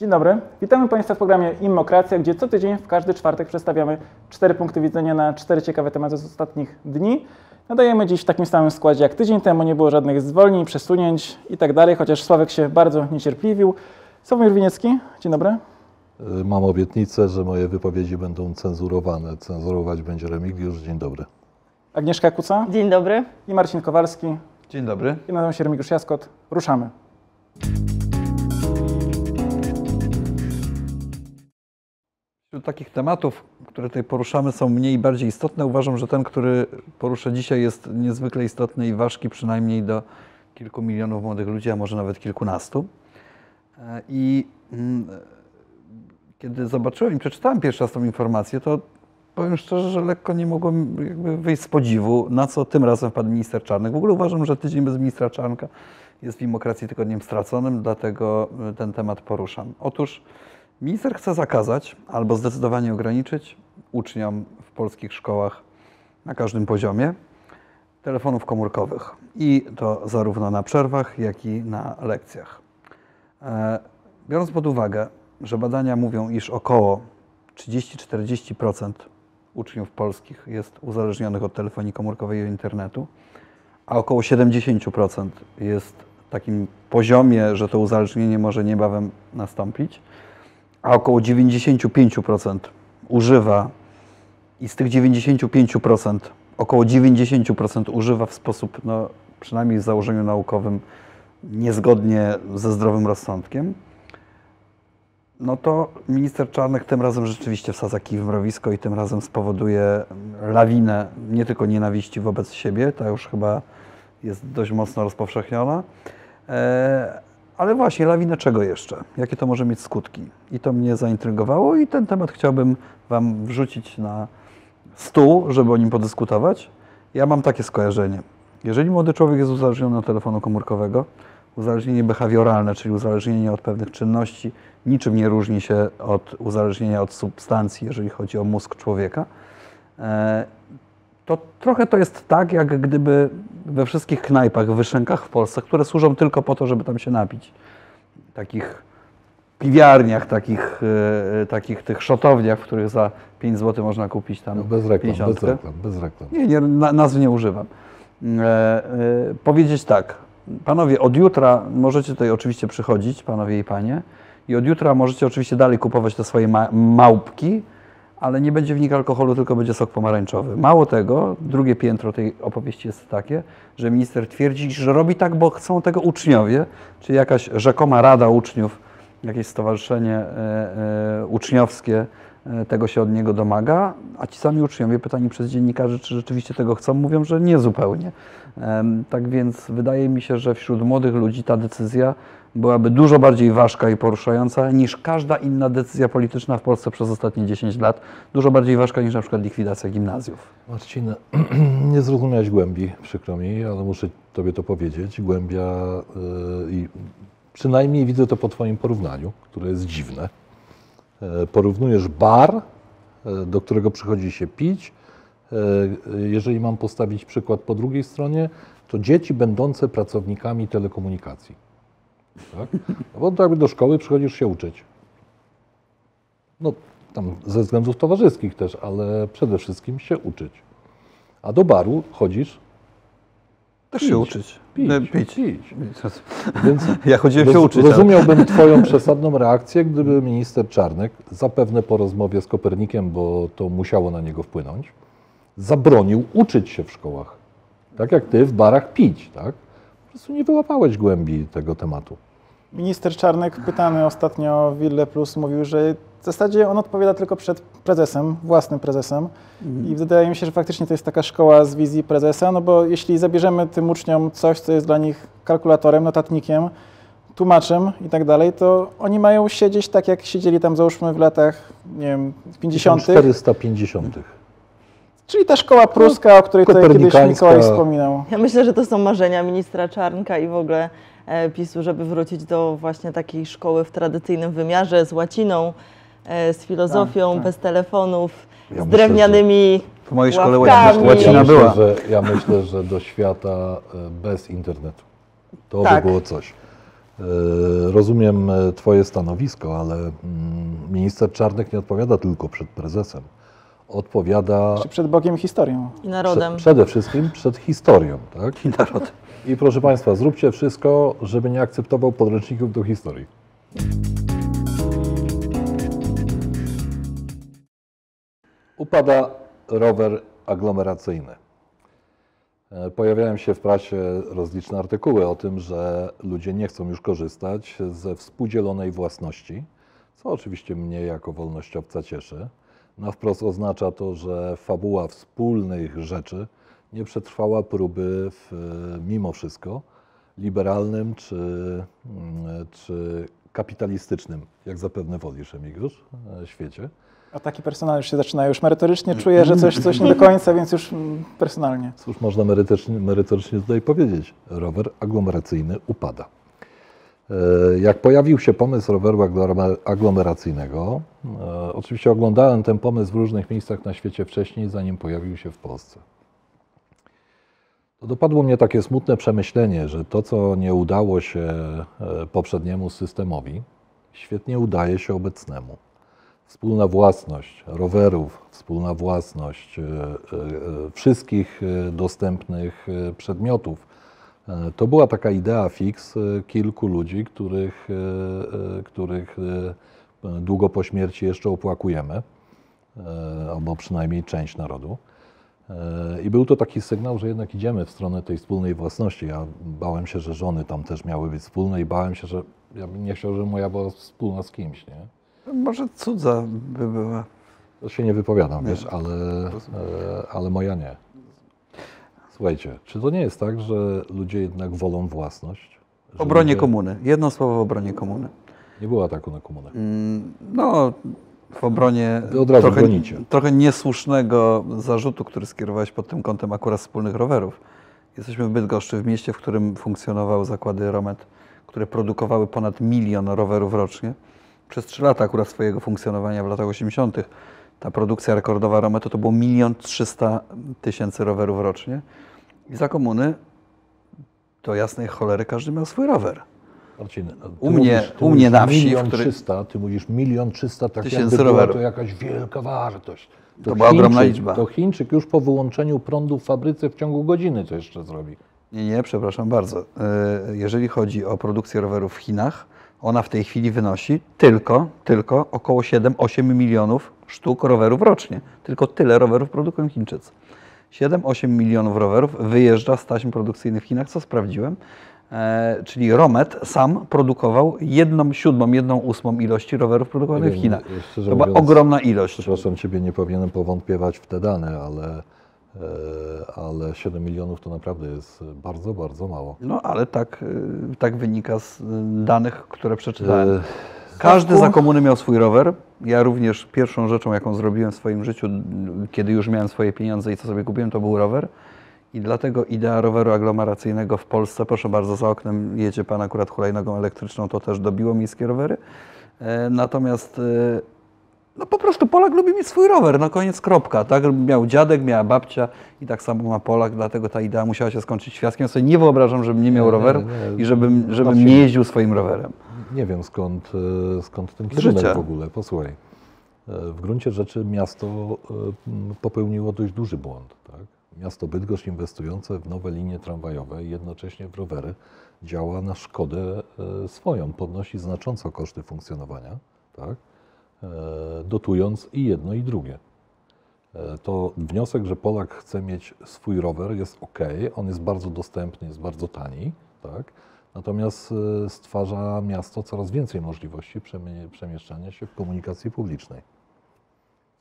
Dzień dobry, witamy Państwa w programie Immokracja, gdzie co tydzień w każdy czwartek przedstawiamy cztery punkty widzenia na cztery ciekawe tematy z ostatnich dni. Nadajemy dziś w takim samym składzie jak tydzień temu, nie było żadnych zwolnień, przesunięć i tak dalej, chociaż Sławek się bardzo niecierpliwił. Sławomir Winiecki, dzień dobry. Mam obietnicę, że moje wypowiedzi będą cenzurowane. Cenzurować będzie Remigiusz. Dzień dobry. Agnieszka Kuca Dzień dobry. i Marcin Kowalski. Dzień dobry. Ja nazywam się Remigiusz Jaskot. Ruszamy. Wśród takich tematów, które tutaj poruszamy, są mniej i bardziej istotne. Uważam, że ten, który poruszę dzisiaj, jest niezwykle istotny i ważki przynajmniej do kilku milionów młodych ludzi, a może nawet kilkunastu. E, I mm, kiedy zobaczyłem i przeczytałem pierwszy raz tą informację, to powiem szczerze, że lekko nie mogłem wyjść z podziwu, na co tym razem wpadł minister Czarnek. W ogóle uważam, że tydzień bez ministra Czarnka jest w demokracji tygodniem straconym, dlatego y, ten temat poruszam. Otóż minister chce zakazać albo zdecydowanie ograniczyć uczniom w polskich szkołach na każdym poziomie telefonów komórkowych i to zarówno na przerwach, jak i na lekcjach. E, Biorąc pod uwagę, że badania mówią, iż około 30-40% uczniów polskich jest uzależnionych od telefonii komórkowej i internetu, a około 70% jest w takim poziomie, że to uzależnienie może niebawem nastąpić, a około 95% używa i z tych 95% około 90% używa w sposób, no, przynajmniej w założeniu naukowym, niezgodnie ze zdrowym rozsądkiem, no to minister Czarnek tym razem rzeczywiście wsadza kij w mrowisko i tym razem spowoduje lawinę nie tylko nienawiści wobec siebie, ta już chyba jest dość mocno rozpowszechniona, e, ale właśnie lawinę czego jeszcze? Jakie to może mieć skutki? I to mnie zaintrygowało i ten temat chciałbym Wam wrzucić na stół, żeby o nim podyskutować. Ja mam takie skojarzenie. Jeżeli młody człowiek jest uzależniony od telefonu komórkowego, uzależnienie behawioralne, czyli uzależnienie od pewnych czynności, niczym nie różni się od uzależnienia od substancji, jeżeli chodzi o mózg człowieka, e, to trochę to jest tak, jak gdyby we wszystkich knajpach, wyszynkach w Polsce, które służą tylko po to, żeby tam się napić. Takich piwiarniach, takich, e, takich tych szotowniach, w których za 5 zł można kupić tam No bez reklam, bez 50. reklam, bez reklam. Nie, nie na, nazw nie używam. E, e, powiedzieć tak, panowie, od jutra możecie tutaj oczywiście przychodzić, panowie i panie, i od jutra możecie oczywiście dalej kupować te swoje ma małpki, ale nie będzie w nich alkoholu, tylko będzie sok pomarańczowy. Mało tego, drugie piętro tej opowieści jest takie, że minister twierdzi, że robi tak, bo chcą tego uczniowie, czyli jakaś rzekoma rada uczniów, jakieś stowarzyszenie e, e, uczniowskie e, tego się od niego domaga, a ci sami uczniowie pytani przez dziennikarzy, czy rzeczywiście tego chcą, mówią, że nie zupełnie. Tak więc wydaje mi się, że wśród młodych ludzi ta decyzja byłaby dużo bardziej ważka i poruszająca niż każda inna decyzja polityczna w Polsce przez ostatnie 10 lat. Dużo bardziej ważka niż na przykład likwidacja gimnazjów. Marcin, nie zrozumiałeś głębi, przykro mi, ale muszę Tobie to powiedzieć. Głębia yy, i przynajmniej widzę to po Twoim porównaniu, które jest dziwne. E, Porównujesz bar, e, do którego przychodzi się pić. E, Jeżeli mam postawić przykład po drugiej stronie, to dzieci będące pracownikami telekomunikacji. Tak? No bo to jakby do szkoły przychodzisz się uczyć. No, tam ze względów towarzyskich też, ale przede wszystkim się uczyć. A do baru chodzisz Też Pić. się uczyć. pić. E, pić. pić. Więc Ja chodziłem się roz, uczyć. ale- rozumiałbym Twoją przesadną reakcję, gdyby minister Czarnek, zapewne po rozmowie z Kopernikiem, bo to musiało na niego wpłynąć, zabronił uczyć się w szkołach. Tak jak Ty w barach pić, tak? Po prostu nie wyłapałeś głębi tego tematu. Minister Czarnek, pytany ostatnio w Wille Plus, mówił, że w zasadzie on odpowiada tylko przed prezesem, własnym prezesem. I wydaje mi się, że faktycznie to jest taka szkoła z wizji prezesa, no bo jeśli zabierzemy tym uczniom coś, co jest dla nich kalkulatorem, notatnikiem, tłumaczem i tak dalej, to oni mają siedzieć tak, jak siedzieli tam załóżmy w latach, nie wiem, 50. 450. Czyli ta szkoła pruska, o której tutaj kiedyś. Mikołaj wspominał. Ja myślę, że to są marzenia ministra Czarnka i w ogóle e, PiSu, żeby wrócić do właśnie takiej szkoły w tradycyjnym wymiarze z łaciną, e, z filozofią, Tak, tak. bez telefonów, Ja z myślę, drewnianymi W mojej szkole ławkami. łacina Ja była. myślę, że, ja myślę, że do świata e, bez internetu. To Tak. by było coś. Rozumiem Twoje stanowisko, ale mm, minister Czarnek nie odpowiada tylko przed prezesem. Odpowiada Czy przed Bogiem historią? I narodem. prze- przede wszystkim przed historią. Tak? I narod. I proszę Państwa, zróbcie wszystko, żeby nie akceptował podręczników do historii. Upada rower aglomeracyjny. E, Pojawiają się w prasie rozliczne artykuły o tym, że ludzie nie chcą już korzystać ze współdzielonej własności, co oczywiście mnie jako wolnościowca cieszy. Na wprost oznacza to, że fabuła wspólnych rzeczy nie przetrwała próby w, mimo wszystko liberalnym czy, mm, czy kapitalistycznym, jak zapewne wolisz, Emigiusz, e, świecie. Ataki personalne już się zaczynają. Już merytorycznie czuję, że coś, coś nie do końca, więc już mm, personalnie. Cóż można merytorycznie, merytorycznie tutaj powiedzieć? Rower aglomeracyjny upada. E, Jak pojawił się pomysł roweru aglomer- aglomeracyjnego, e, oczywiście oglądałem ten pomysł w różnych miejscach na świecie wcześniej, zanim pojawił się w Polsce. Dopadło mnie takie smutne przemyślenie, że to, co nie udało się e, poprzedniemu systemowi, świetnie udaje się obecnemu. Wspólna własność rowerów, wspólna własność wszystkich dostępnych przedmiotów. E, To była taka idea fix e, kilku ludzi, których, e, których długo po śmierci jeszcze opłakujemy, albo przynajmniej część narodu. I był to taki sygnał, że jednak idziemy w stronę tej wspólnej własności. Ja bałem się, że żony tam też miały być wspólne i bałem się, że ja bym nie chciał, żeby moja była wspólna z kimś, nie? Może cudza by była. To się nie wypowiadam, wiesz, ale, ale moja nie. Słuchajcie, czy to nie jest tak, że ludzie jednak wolą własność? Obronie ludzie- komuny. Jedno słowo w obronie komuny. Nie było ataku na komunę. Mm, No, w obronie trochę, trochę niesłusznego zarzutu, który skierowałeś pod tym kątem akurat wspólnych rowerów. Jesteśmy w Bydgoszczy, w mieście, w którym funkcjonowały zakłady Romet, które produkowały ponad milion rowerów rocznie. Przez trzy lata akurat swojego funkcjonowania w latach 80. ta produkcja rekordowa Rometu to było milion trzysta tysięcy rowerów rocznie. I za komuny to jasnej cholery każdy miał swój rower. Marcin, ty U mnie- mówisz- u mnie na wsi, w Milion której- trzysta, ty mówisz milion trzysta, tak jakby była to jakaś wielka wartość. To była ogromna liczba. To Chińczyk już po wyłączeniu prądu w fabryce w ciągu godziny to jeszcze zrobi. Nie, nie, przepraszam bardzo. E, Jeżeli chodzi o produkcję rowerów w Chinach, ona w tej chwili wynosi tylko, tylko około 7-8 milionów sztuk rowerów rocznie. Tylko tyle rowerów produkują Chińczycy. 7-8 milionów rowerów wyjeżdża z taśm produkcyjnych w Chinach, co sprawdziłem. E, czyli Romet sam produkował jedną siódmą, jedną ósmą ilości rowerów produkowanych Nie w wiem, Chinach. To była mówiąc- ogromna ilość. Przepraszam Ciebie, nie powinienem powątpiewać w te dane, ale, e, ale 7 milionów to naprawdę jest bardzo, bardzo mało. No ale tak, y, tak wynika z danych, które przeczytałem. E, Każdy za komuny miał swój rower. Ja również pierwszą rzeczą, jaką zrobiłem w swoim życiu, kiedy już miałem swoje pieniądze i co sobie kupiłem, to był rower. I dlatego idea roweru aglomeracyjnego w Polsce, proszę bardzo, za oknem jedzie pan akurat hulajnogą elektryczną, to też dobiło miejskie rowery. E, Natomiast e, no po prostu Polak lubi mieć swój rower, no koniec, kropka. Tak miał dziadek, miała babcia i tak samo ma Polak, dlatego ta idea musiała się skończyć fiaskiem. Ja sobie nie wyobrażam, żebym nie miał nie, roweru nie. i żebym, żebym nie jeździł swoim rowerem. Nie wiem skąd, e, skąd ten kierunek w ogóle. Posłuchaj. E, W gruncie rzeczy miasto e, popełniło dość duży błąd. Tak? Miasto Bydgoszcz inwestujące w nowe linie tramwajowe i jednocześnie w rowery działa na szkodę swoją, podnosi znacząco koszty funkcjonowania, tak? E, dotując i jedno i drugie. E, To wniosek, że Polak chce mieć swój rower jest ok, on jest bardzo dostępny, jest bardzo tani, tak? Natomiast e, stwarza miasto coraz więcej możliwości przemie- przemieszczania się w komunikacji publicznej.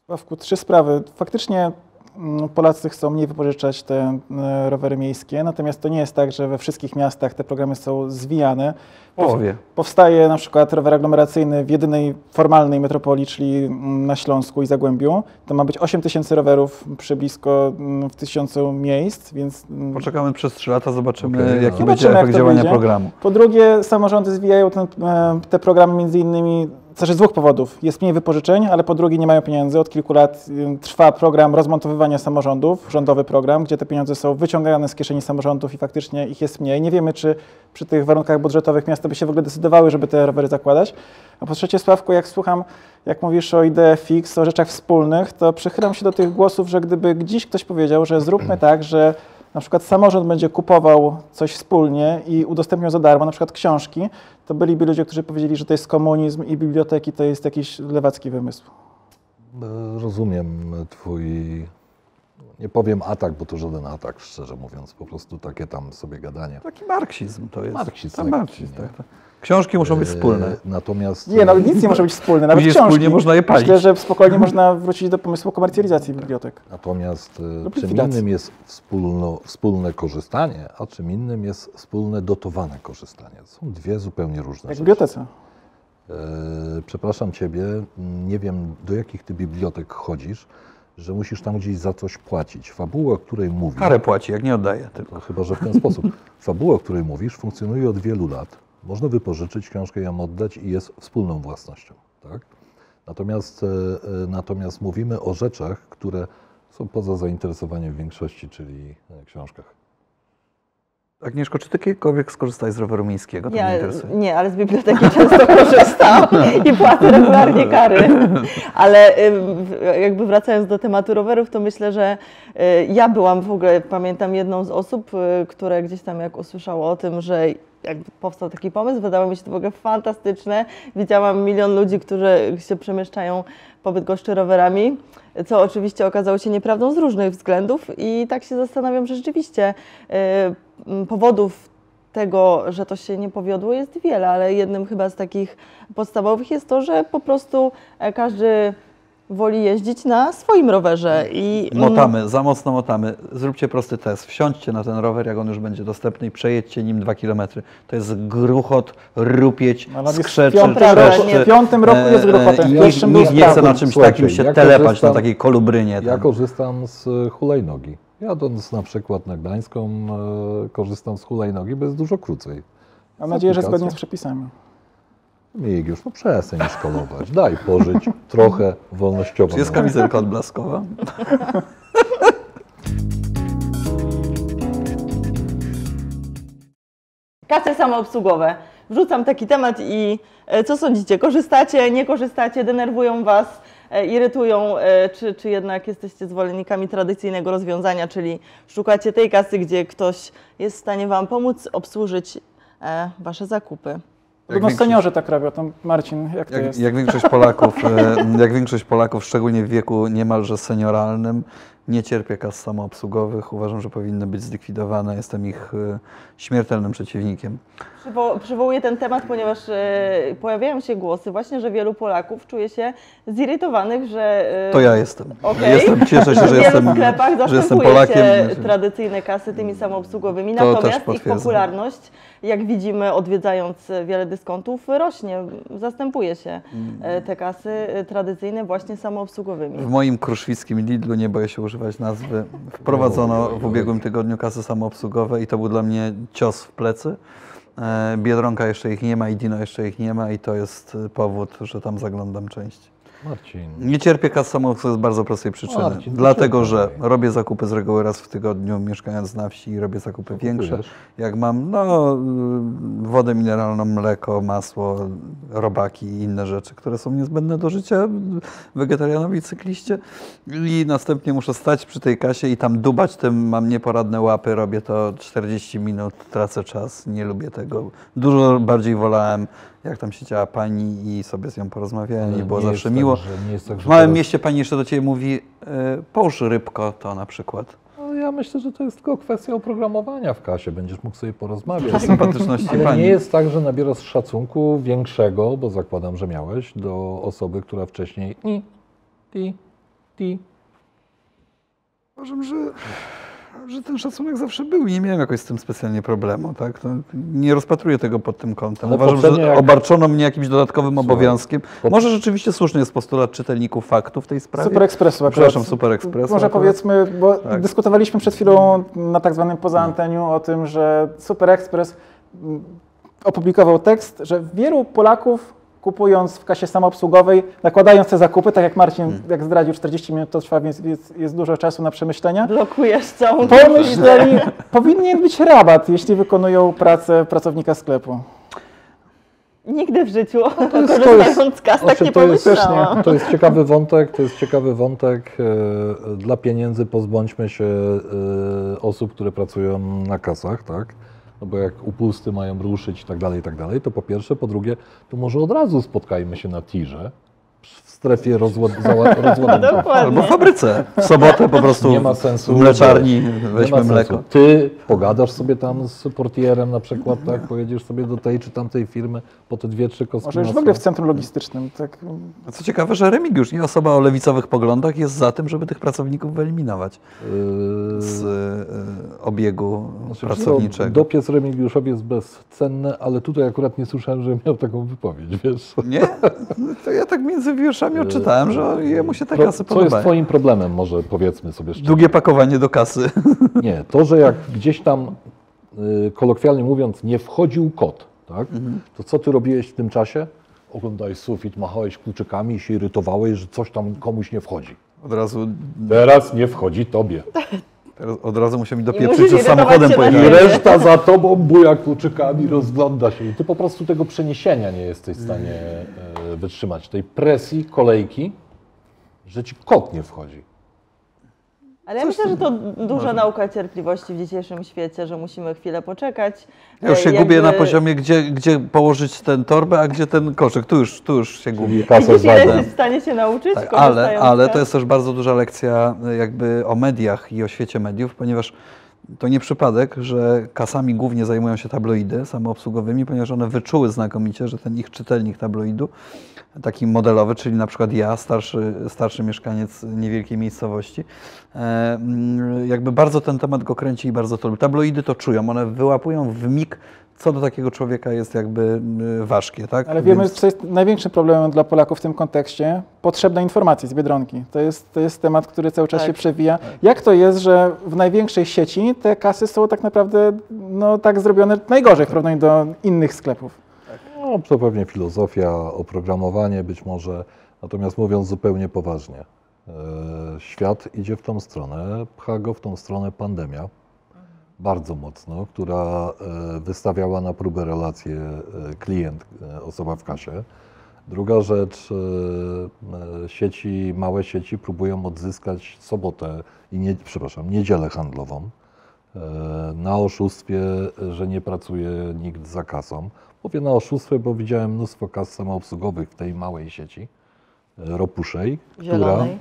Sławku, trzy sprawy. Faktycznie Polacy chcą mniej wypożyczać te e, rowery miejskie, natomiast to nie jest tak, że we wszystkich miastach te programy są zwijane. Połowie. Powstaje na przykład rower aglomeracyjny w jedynej formalnej metropolii, czyli mm, na Śląsku i Zagłębiu. To ma być 8 tysięcy rowerów przy blisko mm, w tysiącu miejsc, więc mm, Poczekamy przez 3 lata, zobaczymy Okej, jaki no. będzie Zobaczymy, jak efekt to działania wyjdzie. programu. Po drugie, samorządy zwijają ten, e, te programy między innymi znaczy z dwóch powodów. Jest mniej wypożyczeń, ale po drugie nie mają pieniędzy. Od kilku lat y, trwa program rozmontowywania samorządów, rządowy program, gdzie te pieniądze są wyciągane z kieszeni samorządów i faktycznie ich jest mniej. Nie wiemy, czy przy tych warunkach budżetowych miasta by się w ogóle decydowały, żeby te rowery zakładać. A po trzecie, Sławku, jak słucham, jak mówisz o idee fix, o rzeczach wspólnych, to przychylam się do tych głosów, że gdyby dziś ktoś powiedział, że zróbmy tak, że na przykład samorząd będzie kupował coś wspólnie i udostępniał za darmo, na przykład książki, to byliby ludzie, którzy powiedzieli, że to jest komunizm i biblioteki to jest jakiś lewacki wymysł. E, Rozumiem twój, nie powiem atak, bo to żaden atak, szczerze mówiąc, po prostu takie tam sobie gadanie. Taki marksizm to jest. Marksizm Tak, lekki, marksizm, tak, tak. Książki muszą być E, wspólne. Natomiast Nie, no nic nie może być wspólne, nawet Później książki. wspólnie można je palić. Myślę, że spokojnie można wrócić do pomysłu komercjalizacji bibliotek. Natomiast e, Lub czym likwidacji. innym jest wspólno, wspólne korzystanie, a czym innym jest wspólne dotowane korzystanie. To są dwie zupełnie różne Jak w rzeczy. bibliotece. E, Przepraszam Ciebie, nie wiem do jakich Ty bibliotek chodzisz, że musisz tam gdzieś za coś płacić. Fabuła, o której mówisz, Karę płaci, jak nie oddaje tylko. chyba że w ten sposób, fabuła, o której mówisz funkcjonuje od wielu lat. Można wypożyczyć książkę, ją oddać i jest wspólną własnością. Tak? Natomiast, e, e, natomiast mówimy o rzeczach, które są poza zainteresowaniem większości, czyli e, książkach. Agnieszko, czy ty kiedykolwiek skorzystałeś z roweru miejskiego? Ja, nie, ale z biblioteki często korzystam i płacę regularnie kary. Ale jakby wracając do tematu rowerów, to myślę, że y, ja byłam w ogóle, pamiętam jedną z osób, y, które gdzieś tam jak usłyszało o tym, że jakby powstał taki pomysł, wydało mi się to w ogóle fantastyczne. Widziałam milion ludzi, którzy się przemieszczają po Bydgoszczy rowerami, co oczywiście okazało się nieprawdą z różnych względów i tak się zastanawiam, że rzeczywiście y, powodów tego, że to się nie powiodło jest wiele, ale jednym chyba z takich podstawowych jest to, że po prostu e, każdy woli jeździć na swoim rowerze i mm, Motamy, za mocno motamy. Zróbcie prosty test. Wsiądźcie na ten rower, jak on już będzie dostępny i przejedźcie nim dwa kilometry. To jest gruchot, rupieć, w skrzeczy, piątym roku- trzeszczy. w piątym roku jest E, gruchotem, i pierwszym Nikt nie chce na czymś Słuchajcie, takim się ja telepać, korzystam- na takiej kolubrynie. Ja tam. korzystam z e, hulajnogi. Jadąc na przykład na Gdańską, e, korzystam z hulajnogi, bo jest dużo krócej. Mam nadzieję, że zgodnie z przepisami. Migiusz, no przestań szkolować. Daj pożyć trochę wolnościowo. Czy jest kamizelka odblaskowa? kasy samoobsługowe. Wrzucam taki temat i e, co sądzicie? Korzystacie, nie korzystacie, denerwują Was, irytują, e, czy, czy jednak jesteście zwolennikami tradycyjnego rozwiązania, czyli szukacie tej kasy, gdzie ktoś jest w stanie Wam pomóc obsłużyć e, Wasze zakupy? Podobno większość- seniorzy tak robią. Tam Marcin, jak to Jak, jest? jak większość Polaków, e, jak większość Polaków, szczególnie w wieku niemalże senioralnym, nie cierpię kas samoobsługowych. Uważam, że powinny być zlikwidowane. Jestem ich e, śmiertelnym przeciwnikiem. Przywo- przywołuję ten temat, ponieważ e, pojawiają się głosy właśnie, że wielu Polaków czuje się zirytowanych, że... e, To ja jestem. Okej. Jestem, cieszę się, że jestem, sklepach że jestem Polakiem. tradycyjne kasy tymi samoobsługowymi, To natomiast ich popularność, jak widzimy odwiedzając wiele dyskontów, rośnie, zastępuje się Mm. te kasy tradycyjne właśnie samoobsługowymi. W moim kruszwickim Lidlu, nie boję się używać nazwy, wprowadzono w ubiegłym tygodniu kasy samoobsługowe i to był dla mnie cios w plecy. E, Biedronka jeszcze ich nie ma i Dino jeszcze ich nie ma i to jest powód, że tam zaglądam częściej. Marcin, Nie cierpię kas samoobsługowych z bardzo prostej przyczyny. Marcin, Dlatego, że robię zakupy z reguły raz w tygodniu, mieszkając na wsi i robię zakupy większe. kupujesz? Jak mam no, y, wodę mineralną, mleko, masło, robaki i inne rzeczy, które są niezbędne do życia wegetarianowi i cykliście. I następnie muszę stać przy tej kasie i tam dubać, tym mam nieporadne łapy, robię to 40 minut, tracę czas, nie lubię tego. Dużo bardziej wolałem, jak tam siedziała pani i sobie z nią porozmawiałem i było zawsze miło. Tak, że, nie jest tak, W małym teraz- mieście pani jeszcze do ciebie mówi, y, połóż rybko to na przykład. No, ja myślę, że to jest tylko kwestia oprogramowania w kasie. Będziesz mógł sobie porozmawiać. Sympatyczności Ale pani. nie jest tak, że nabierasz szacunku większego, bo zakładam, że miałeś, do osoby, która wcześniej i, ti, ti. Uważam, że, że ten szacunek zawsze był i nie miałem jakoś z tym specjalnie problemu. Tak? To nie rozpatruję tego pod tym kątem. Ale Uważam, że jak- obarczono mnie jakimś dodatkowym Słuchaj, obowiązkiem. pop- Może rzeczywiście słuszny jest postulat czytelników faktów w tej sprawie. Super Expressu. Przepraszam, Super Expressu Może akurat. powiedzmy, bo Tak. dyskutowaliśmy przed chwilą na tak zwanym poza anteniu o tym, że Super Express opublikował tekst, że wielu Polaków kupując w kasie samoobsługowej, nakładając te zakupy, tak jak Marcin, jak zdradził, 40 minut to trwa, więc jest, jest dużo czasu na przemyślenia. Blokujesz całą Pomyśleli, powinien być rabat, jeśli wykonują pracę pracownika sklepu. Nigdy w życiu, to jest- korzystając z kas, tak nie to jest- pomyślałam. To jest ciekawy wątek, to jest ciekawy wątek. e, Dla pieniędzy pozbądźmy się e, osób, które pracują na kasach, tak? No bo jak upusty mają ruszyć i tak dalej, i tak dalej, to po pierwsze, po drugie, to może od razu spotkajmy się na tirze strefie rozład, rozładunku. Dokładnie. Albo w fabryce. W sobotę po prostu Nie ma sensu. w mleczarni weźmy mleko. Ty pogadasz sobie tam z portierem na przykład, tak? Pojedziesz sobie do tej czy tamtej firmy po te dwie, trzy kostki Może już w ogóle w centrum logistycznym. Tak. A Co ciekawe, że Remigiusz, nie osoba o lewicowych poglądach, jest za tym, żeby tych pracowników wyeliminować Yy, z e, obiegu Znaczy, pracowniczego. Dopiec Remigiuszowi jest bezcenny, ale tutaj akurat nie słyszałem, że miał taką wypowiedź, wiesz. Nie? To ja tak między wierszami odczytałem, że jemu się te Pro- kasy Co jest podobają. twoim problemem, może powiedzmy sobie szczerze. Długie pakowanie do kasy. Nie, to, że jak gdzieś tam, y, kolokwialnie mówiąc, nie wchodził kot, tak? to co ty robiłeś w tym czasie? Oglądałeś sufit, machałeś kluczykami i się irytowałeś, że coś tam komuś nie wchodzi. Od razu, Teraz nie wchodzi tobie. teraz od razu musiał mi dopieprzyć, że samochodem I pojechałem. siebie. reszta za tobą buja kluczykami, rozgląda się. I ty po prostu tego przeniesienia nie jesteś w stanie e, wytrzymać. Tej presji, kolejki, że ci kot nie wchodzi. Ale ja myślę, że to duża nauka cierpliwości w dzisiejszym świecie, że musimy chwilę poczekać. Ja już E, się jakby- gubię na poziomie, gdzie, gdzie położyć tę torbę, a gdzie ten koszyk. Tu już, tu już się gubię. Kasę Widzisz, ile jesteś w stanie się nauczyć, Tak, ale, ale to jest też bardzo duża lekcja y, jakby o mediach i o świecie mediów, ponieważ to nie przypadek, że kasami głównie zajmują się tabloidy samoobsługowymi, ponieważ one wyczuły znakomicie, że ten ich czytelnik tabloidu, taki modelowy, czyli na przykład ja, starszy, starszy mieszkaniec niewielkiej miejscowości, e, jakby bardzo ten temat go kręci i bardzo to lubi. Tabloidy to czują, one wyłapują w mig, co do takiego człowieka jest jakby y, ważkie, tak? Ale wiemy, Więc- co jest największym problemem dla Polaków w tym kontekście. Potrzebne informacje z Biedronki. To jest, to jest temat, który cały czas Tak. się przewija. Jak to jest, że w największej sieci te kasy są tak naprawdę no, tak zrobione najgorzej w porównaniu do innych sklepów? No, to pewnie filozofia, oprogramowanie być może. Natomiast mówiąc zupełnie poważnie, e, świat idzie w tą stronę, pcha go w tą stronę pandemia, bardzo mocno, która e, wystawiała na próbę relacje e, klient, e, osoba w kasie. Druga rzecz, sieci, małe sieci próbują odzyskać sobotę i nie, przepraszam, niedzielę handlową na oszustwie, że nie pracuje nikt za kasą. Mówię na oszustwie, bo widziałem mnóstwo kas samoobsługowych w tej małej sieci, Ropuszej, która, Zielonej.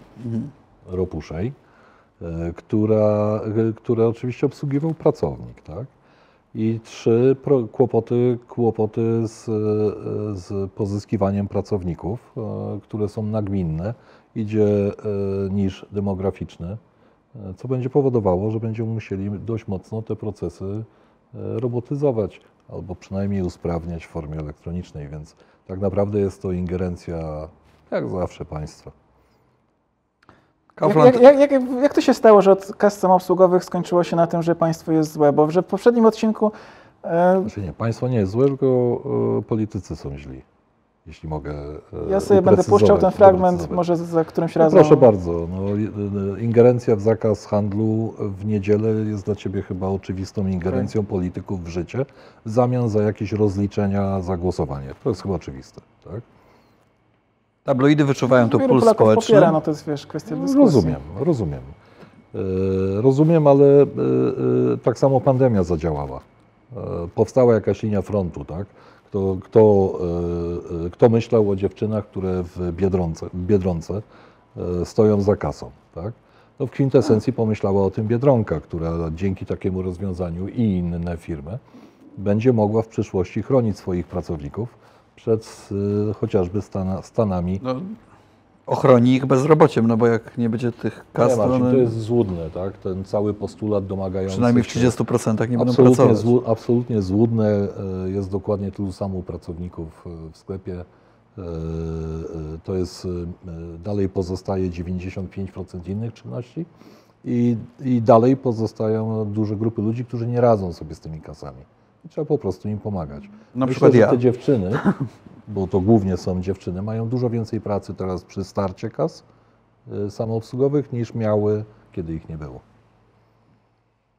Ropuszej, która, e, które oczywiście obsługiwał pracownik, tak? I trzy kłopoty, kłopoty z, e, z pozyskiwaniem pracowników, e, które są nagminne. Idzie e, niż demograficzny, e, co będzie powodowało, że będziemy musieli dość mocno te procesy e, robotyzować albo przynajmniej usprawniać w formie elektronicznej, więc tak naprawdę jest to ingerencja, jak zawsze, państwa. Jak, Kaufland, jak, jak, jak, jak to się stało, że od kas samoobsługowych skończyło się na tym, że państwo jest złe? Bo że w poprzednim odcinku e, Znaczy nie, państwo nie jest złe, tylko e, politycy są źli, jeśli mogę e, ja sobie będę puszczał ten fragment, może za którymś No razem. proszę bardzo, no, y, ingerencja w zakaz handlu w niedzielę jest dla Ciebie chyba oczywistą ingerencją polityków w życie w zamian za jakieś rozliczenia za głosowanie. To jest chyba oczywiste, tak? Tabloidy wyczuwają tu Wielu puls Polaków społeczny. popiera, no to jest wiesz, kwestia dyskusji. Rozumiem, rozumiem. E, Rozumiem, ale e, e, tak samo pandemia zadziałała. Powstała jakaś linia frontu, tak? Kto, kto, kto myślał o dziewczynach, które w Biedronce, Biedronce stoją za kasą, tak? No w kwintesencji pomyślała o tym Biedronka, która dzięki takiemu rozwiązaniu i inne firmy będzie mogła w przyszłości chronić swoich pracowników przed e, chociażby stana, stanami No, ochroni ich bezrobociem, no bo jak nie będzie tych kas, Nie, to one to jest złudne, tak? Ten cały postulat domagający przynajmniej w się- 30% nie będą absolutnie, pracować. złu, absolutnie złudne e, jest dokładnie tylu samo pracowników e, w sklepie. E, To jest, dalej pozostaje 95% innych czynności i, i dalej pozostają duże grupy ludzi, którzy nie radzą sobie z tymi kasami. Trzeba po prostu im pomagać. Na Myślę, przykład że ja. te dziewczyny, bo to głównie są dziewczyny, mają dużo więcej pracy teraz przy starcie kas y, samoobsługowych niż miały, kiedy ich nie było.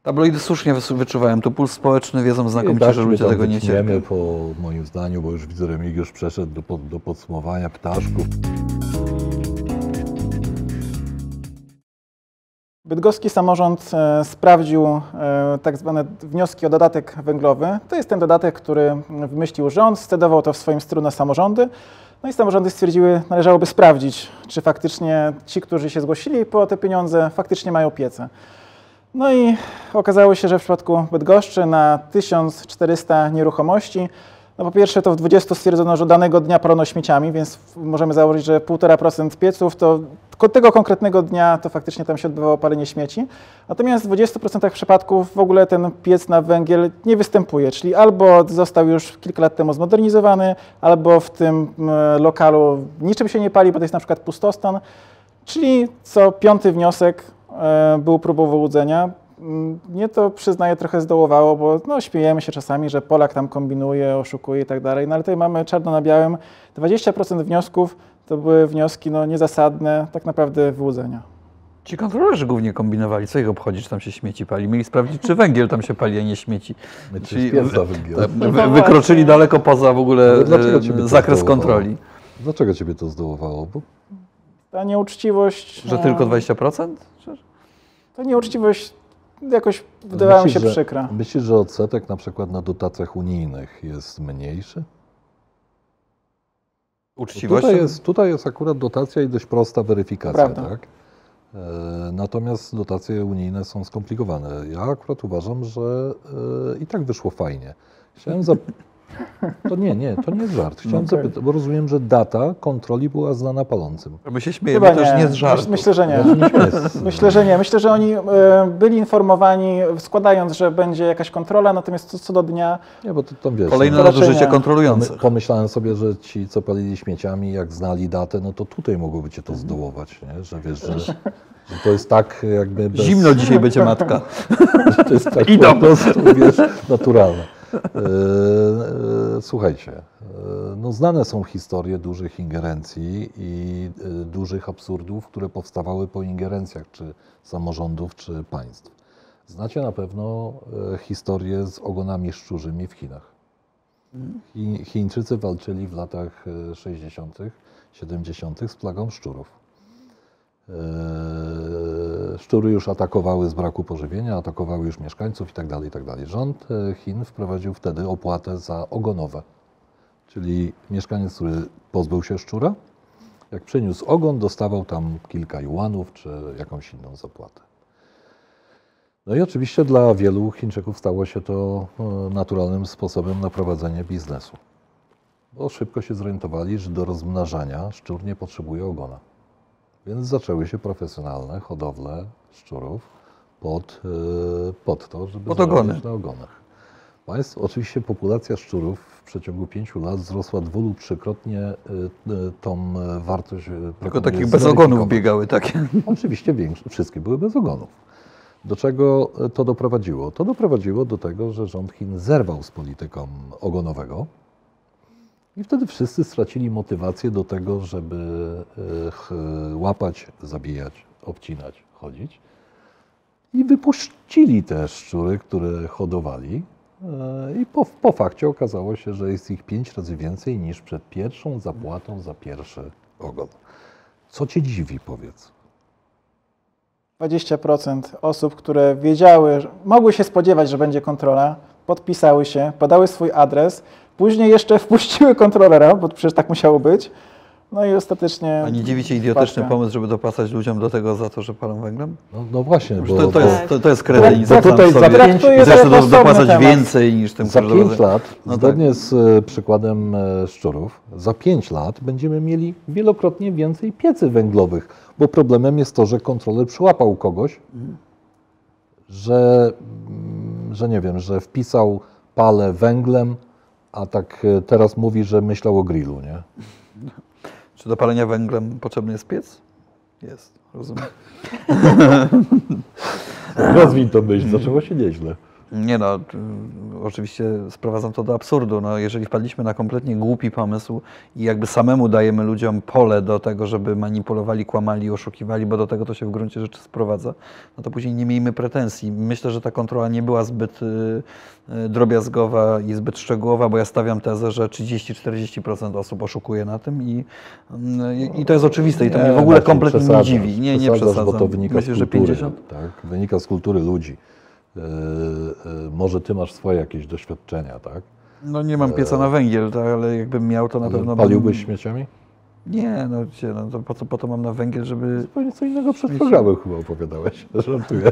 Tabloidy słusznie wyczuwają. Tu puls społeczny wiedzą znakomicie, tak że ludzie tego nie cierpią. po moim zdaniu, bo już widzę, Remigiusz przeszedł do, do podsumowania ptaszków. Bydgoski samorząd e, sprawdził e, tak zwane wnioski o dodatek węglowy. To jest ten dodatek, który wymyślił rząd, scedował to w swoim stylu na samorządy. No i samorządy stwierdziły, należałoby sprawdzić, czy faktycznie ci, którzy się zgłosili po te pieniądze, faktycznie mają piece. No i okazało się, że w przypadku Bydgoszczy na 1400 nieruchomości, no po pierwsze to w 20 stwierdzono, że danego dnia palono śmieciami, więc możemy założyć, że 1,5% pieców to tego konkretnego dnia to faktycznie tam się odbywało palenie śmieci. Natomiast w 20% przypadków w ogóle ten piec na węgiel nie występuje, czyli albo został już kilka lat temu zmodernizowany, albo w tym lokalu niczym się nie pali, bo to jest na przykład pustostan. Czyli co piąty wniosek e, był próbą wyłudzenia. Mm, Mnie to przyznaję trochę zdołowało, bo no, śmiejemy się czasami, że Polak tam kombinuje, oszukuje i tak dalej, no ale tutaj mamy czarno na białym. 20% wniosków to były wnioski no, niezasadne, tak naprawdę wyłudzenia. Ci kontrolerzy głównie kombinowali, co ich obchodzi, czy tam się śmieci pali. Mieli sprawdzić, czy węgiel tam się pali, a nie śmieci. My Czyli za węgiel. tak, No wy, wykroczyli daleko poza w ogóle e, to zakres kontroli. Dlaczego ciebie to zdołowało? Bo Ta nieuczciwość... Że e, tylko 20%? Czy- Ta nieuczciwość jakoś wydawała mi się że- przykra. Myślisz, że odsetek na przykład na dotacjach unijnych jest mniejszy? Uczciwość? Tutaj jest, tutaj jest akurat dotacja i dość prosta weryfikacja, Prawda. tak? E, Natomiast dotacje unijne są skomplikowane. Ja akurat uważam, że e, i tak wyszło fajnie. Chciałem. To nie, nie, to nie jest żart. Chciałem Okej. zapytać, bo rozumiem, że data kontroli była znana palącym. My się śmiejemy też nie z żartu. Myśl- Myślę, że nie. Nie Myślę, że nie. Myślę, że oni e, byli informowani, składając, że będzie jakaś kontrola, natomiast co, co do dnia Nie, bo to tam wiesz. Kolejne no, nadużycie nie. kontrolujących. Pomyślałem sobie, że ci, co palili śmieciami, jak znali datę, no to tutaj mogłoby cię to zdołować, nie? że wiesz, że, że to jest tak jakby bez... Zimno dzisiaj będzie matka. że to jest tak Idą. po prostu, wiesz, naturalne. E, e, Słuchajcie, e, no znane są historie dużych ingerencji i dużych absurdów, które powstawały po ingerencjach czy samorządów, czy państw. Znacie na pewno historię z ogonami szczurzymi w Chinach. Chi- Chińczycy walczyli w latach e, 60., 70. z plagą szczurów. Szczury już atakowały z braku pożywienia, atakowały już mieszkańców itd. itd. Rząd e, Chin wprowadził wtedy opłatę za ogonowe. Czyli mieszkaniec, który pozbył się szczura, jak przyniósł ogon, dostawał tam kilka juanów czy jakąś inną zapłatę. No i oczywiście dla wielu Chińczyków stało się to e, naturalnym sposobem na prowadzenie biznesu. Bo szybko się zorientowali, że do rozmnażania szczur nie potrzebuje ogona. Więc zaczęły się profesjonalne hodowle szczurów pod, e, pod to, żeby Pod ogony. na ogonach. Państw, oczywiście populacja szczurów w przeciągu pięciu lat wzrosła dwu lub trzykrotnie e, e, tą wartość. Tylko takich bez ogonów biegały takie. Oczywiście większe, wszystkie były bez ogonów. Do czego to doprowadziło? To doprowadziło do tego, że rząd Chin zerwał z polityką ogonowego i wtedy wszyscy stracili motywację do tego, żeby e, łapać, zabijać, obcinać, chodzić. I wypuścili te szczury, które hodowali. e, I po, po fakcie okazało się, że jest ich pięć razy więcej niż przed pierwszą zapłatą za pierwszy ogon. Co cię dziwi, powiedz? 20% osób, które wiedziały, mogły się spodziewać, że będzie kontrola, podpisały się, podały swój adres, później jeszcze wpuściły kontrolera, bo przecież tak musiało być. No i ostatecznie. A nie dziwicie idiotyczny pomysł, żeby dopłacać ludziom do tego za to, że palą węglem? No, no właśnie, Że bo, to, to, bo jest, to, to jest Bo tutaj za pięć- I zresztą to do, jest dopłacać temat. więcej niż tym, za pięć lat, No tak. zgodnie z e, przykładem e, szczurów, za pięć lat będziemy mieli wielokrotnie więcej piecy węglowych, bo problemem jest to, że kontroler przyłapał kogoś, że, mm, że nie wiem, że wpisał palę węglem, a tak e, teraz mówi, że myślał o grillu, nie? Czy do palenia węglem potrzebny jest piec? Jest, rozumiem. Rozwij to myśl, zaczęło się nieźle. Nie no, oczywiście sprowadzam to do absurdu. No, jeżeli wpadliśmy na kompletnie głupi pomysł i jakby samemu dajemy ludziom pole do tego, żeby manipulowali, kłamali, oszukiwali, bo do tego to się w gruncie rzeczy sprowadza, no to później nie miejmy pretensji. Myślę, że ta kontrola nie była zbyt y, y, drobiazgowa i zbyt szczegółowa, bo ja stawiam tezę, że 30-40% osób oszukuje na tym i, y, i to jest oczywiste i to mnie w ogóle kompletnie nie dziwi. Nie, nie przesadzam. bo to wynika Myślisz, z że kultury. 50? Tak, wynika z kultury ludzi. E, e, może ty masz swoje jakieś doświadczenia, tak? No nie mam pieca na węgiel, tak, ale jakbym miał, to na pewno... bym- Paliłbyś śmieciami? Nie, no, gdzie, no to po, co, po to mam na węgiel, żeby... Zupełnie co innego przed programem chyba opowiadałeś. Żartuję.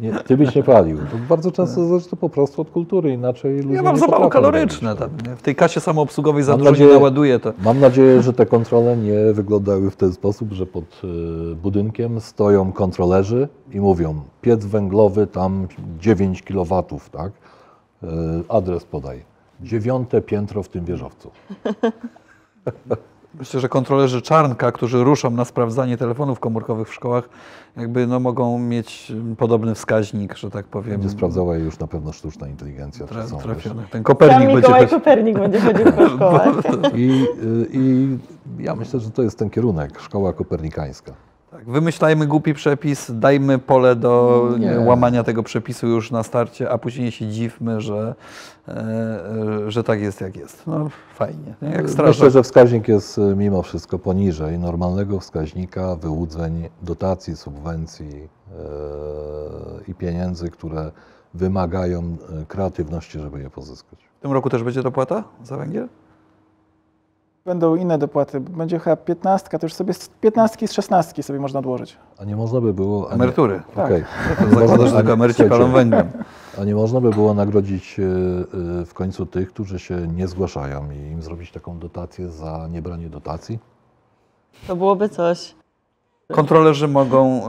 nie, ty byś nie palił. To bardzo często zależy to po prostu od kultury, inaczej ludzie Ja mam nie zapały potrafią kaloryczne tam. nie? W tej kasie samoobsługowej za Mam dużo nie nadzieję- naładuję to. Mam nadzieję, że te kontrole nie wyglądały w ten sposób, że pod e, budynkiem stoją kontrolerzy i mówią piec węglowy tam 9 kW, tak? E, Adres podaj. Dziewiąte piętro w tym wieżowcu. Myślę, że kontrolerzy Czarnka, którzy ruszą na sprawdzanie telefonów komórkowych w szkołach, jakby no, mogą mieć mm, podobny wskaźnik, że tak powiem. Będzie sprawdzała je już na pewno sztuczna inteligencja. czy tra- są, trafiony. Ten Sam Kopernik będzie chodził. Kopernik będzie chodził po szkołach. I, y, I ja myślę, że to jest ten kierunek, szkoła kopernikańska. Tak, wymyślajmy głupi przepis, dajmy pole do Nie. łamania tego przepisu już na starcie, a później się dziwmy, że, e, e, że tak jest jak jest. No fajnie. nie? Jak Myślę, że wskaźnik jest y, mimo wszystko poniżej normalnego wskaźnika wyłudzeń dotacji, subwencji e, i pieniędzy, które wymagają e, kreatywności, żeby je pozyskać. W tym roku też będzie dopłata za węgiel? Będą inne dopłaty. Będzie chyba 15, to już sobie z 15 z 16 sobie można odłożyć. A nie można by było... Emerytury. Okej. To zakłada, że a tylko nie- emeryci słuchajcie, palą węglem. A nie można by było nagrodzić e, e, w końcu tych, którzy się nie zgłaszają i im zrobić taką dotację za niebranie dotacji? To byłoby coś. Kontrolerzy mogą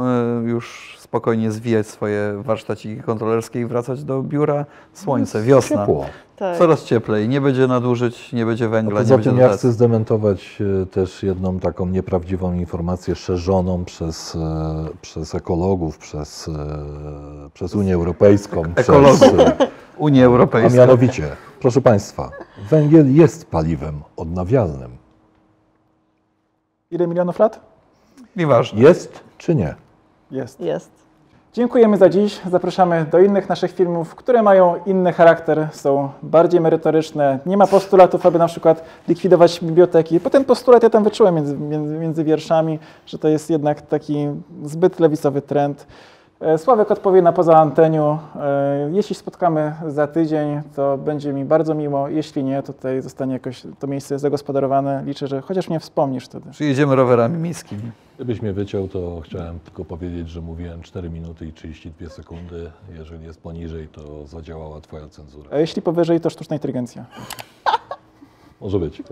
y, już spokojnie zwijać swoje warsztaciki kontrolerskie i wracać do biura. Słońce, wiosna. Ciepło. Tak. Coraz cieplej. Nie będzie nadużyć, nie będzie węgla, nie będzie tym ja chcę zdementować e, też jedną taką nieprawdziwą informację szerzoną przez, e, przez ekologów, przez, e, przez Unię Europejską. Ekologów. Przez, e, Unii a mianowicie, proszę Państwa, węgiel jest paliwem odnawialnym. Ile milionów lat? Nieważne. Jest czy nie? Jest. Jest. Dziękujemy za dziś. Zapraszamy do innych naszych filmów, które mają inny charakter, są bardziej merytoryczne. Nie ma postulatów, aby na przykład likwidować biblioteki. Potem postulat ja tam wyczułem między, między, między wierszami, że to jest jednak taki zbyt lewicowy trend. E, Sławek odpowie na poza anteniu. E, Jeśli spotkamy za tydzień, to będzie mi bardzo miło. Jeśli nie, to tutaj zostanie jakoś to miejsce zagospodarowane. Liczę, że chociaż mnie wspomnisz wtedy. Przyjedziemy rowerami miejskimi. Gdybyś mnie wyciął, to chciałem tylko powiedzieć, że mówiłem 4 minuty i 32 sekundy. Jeżeli jest poniżej, to zadziałała Twoja cenzura. A jeśli powyżej, to sztuczna inteligencja. Może być.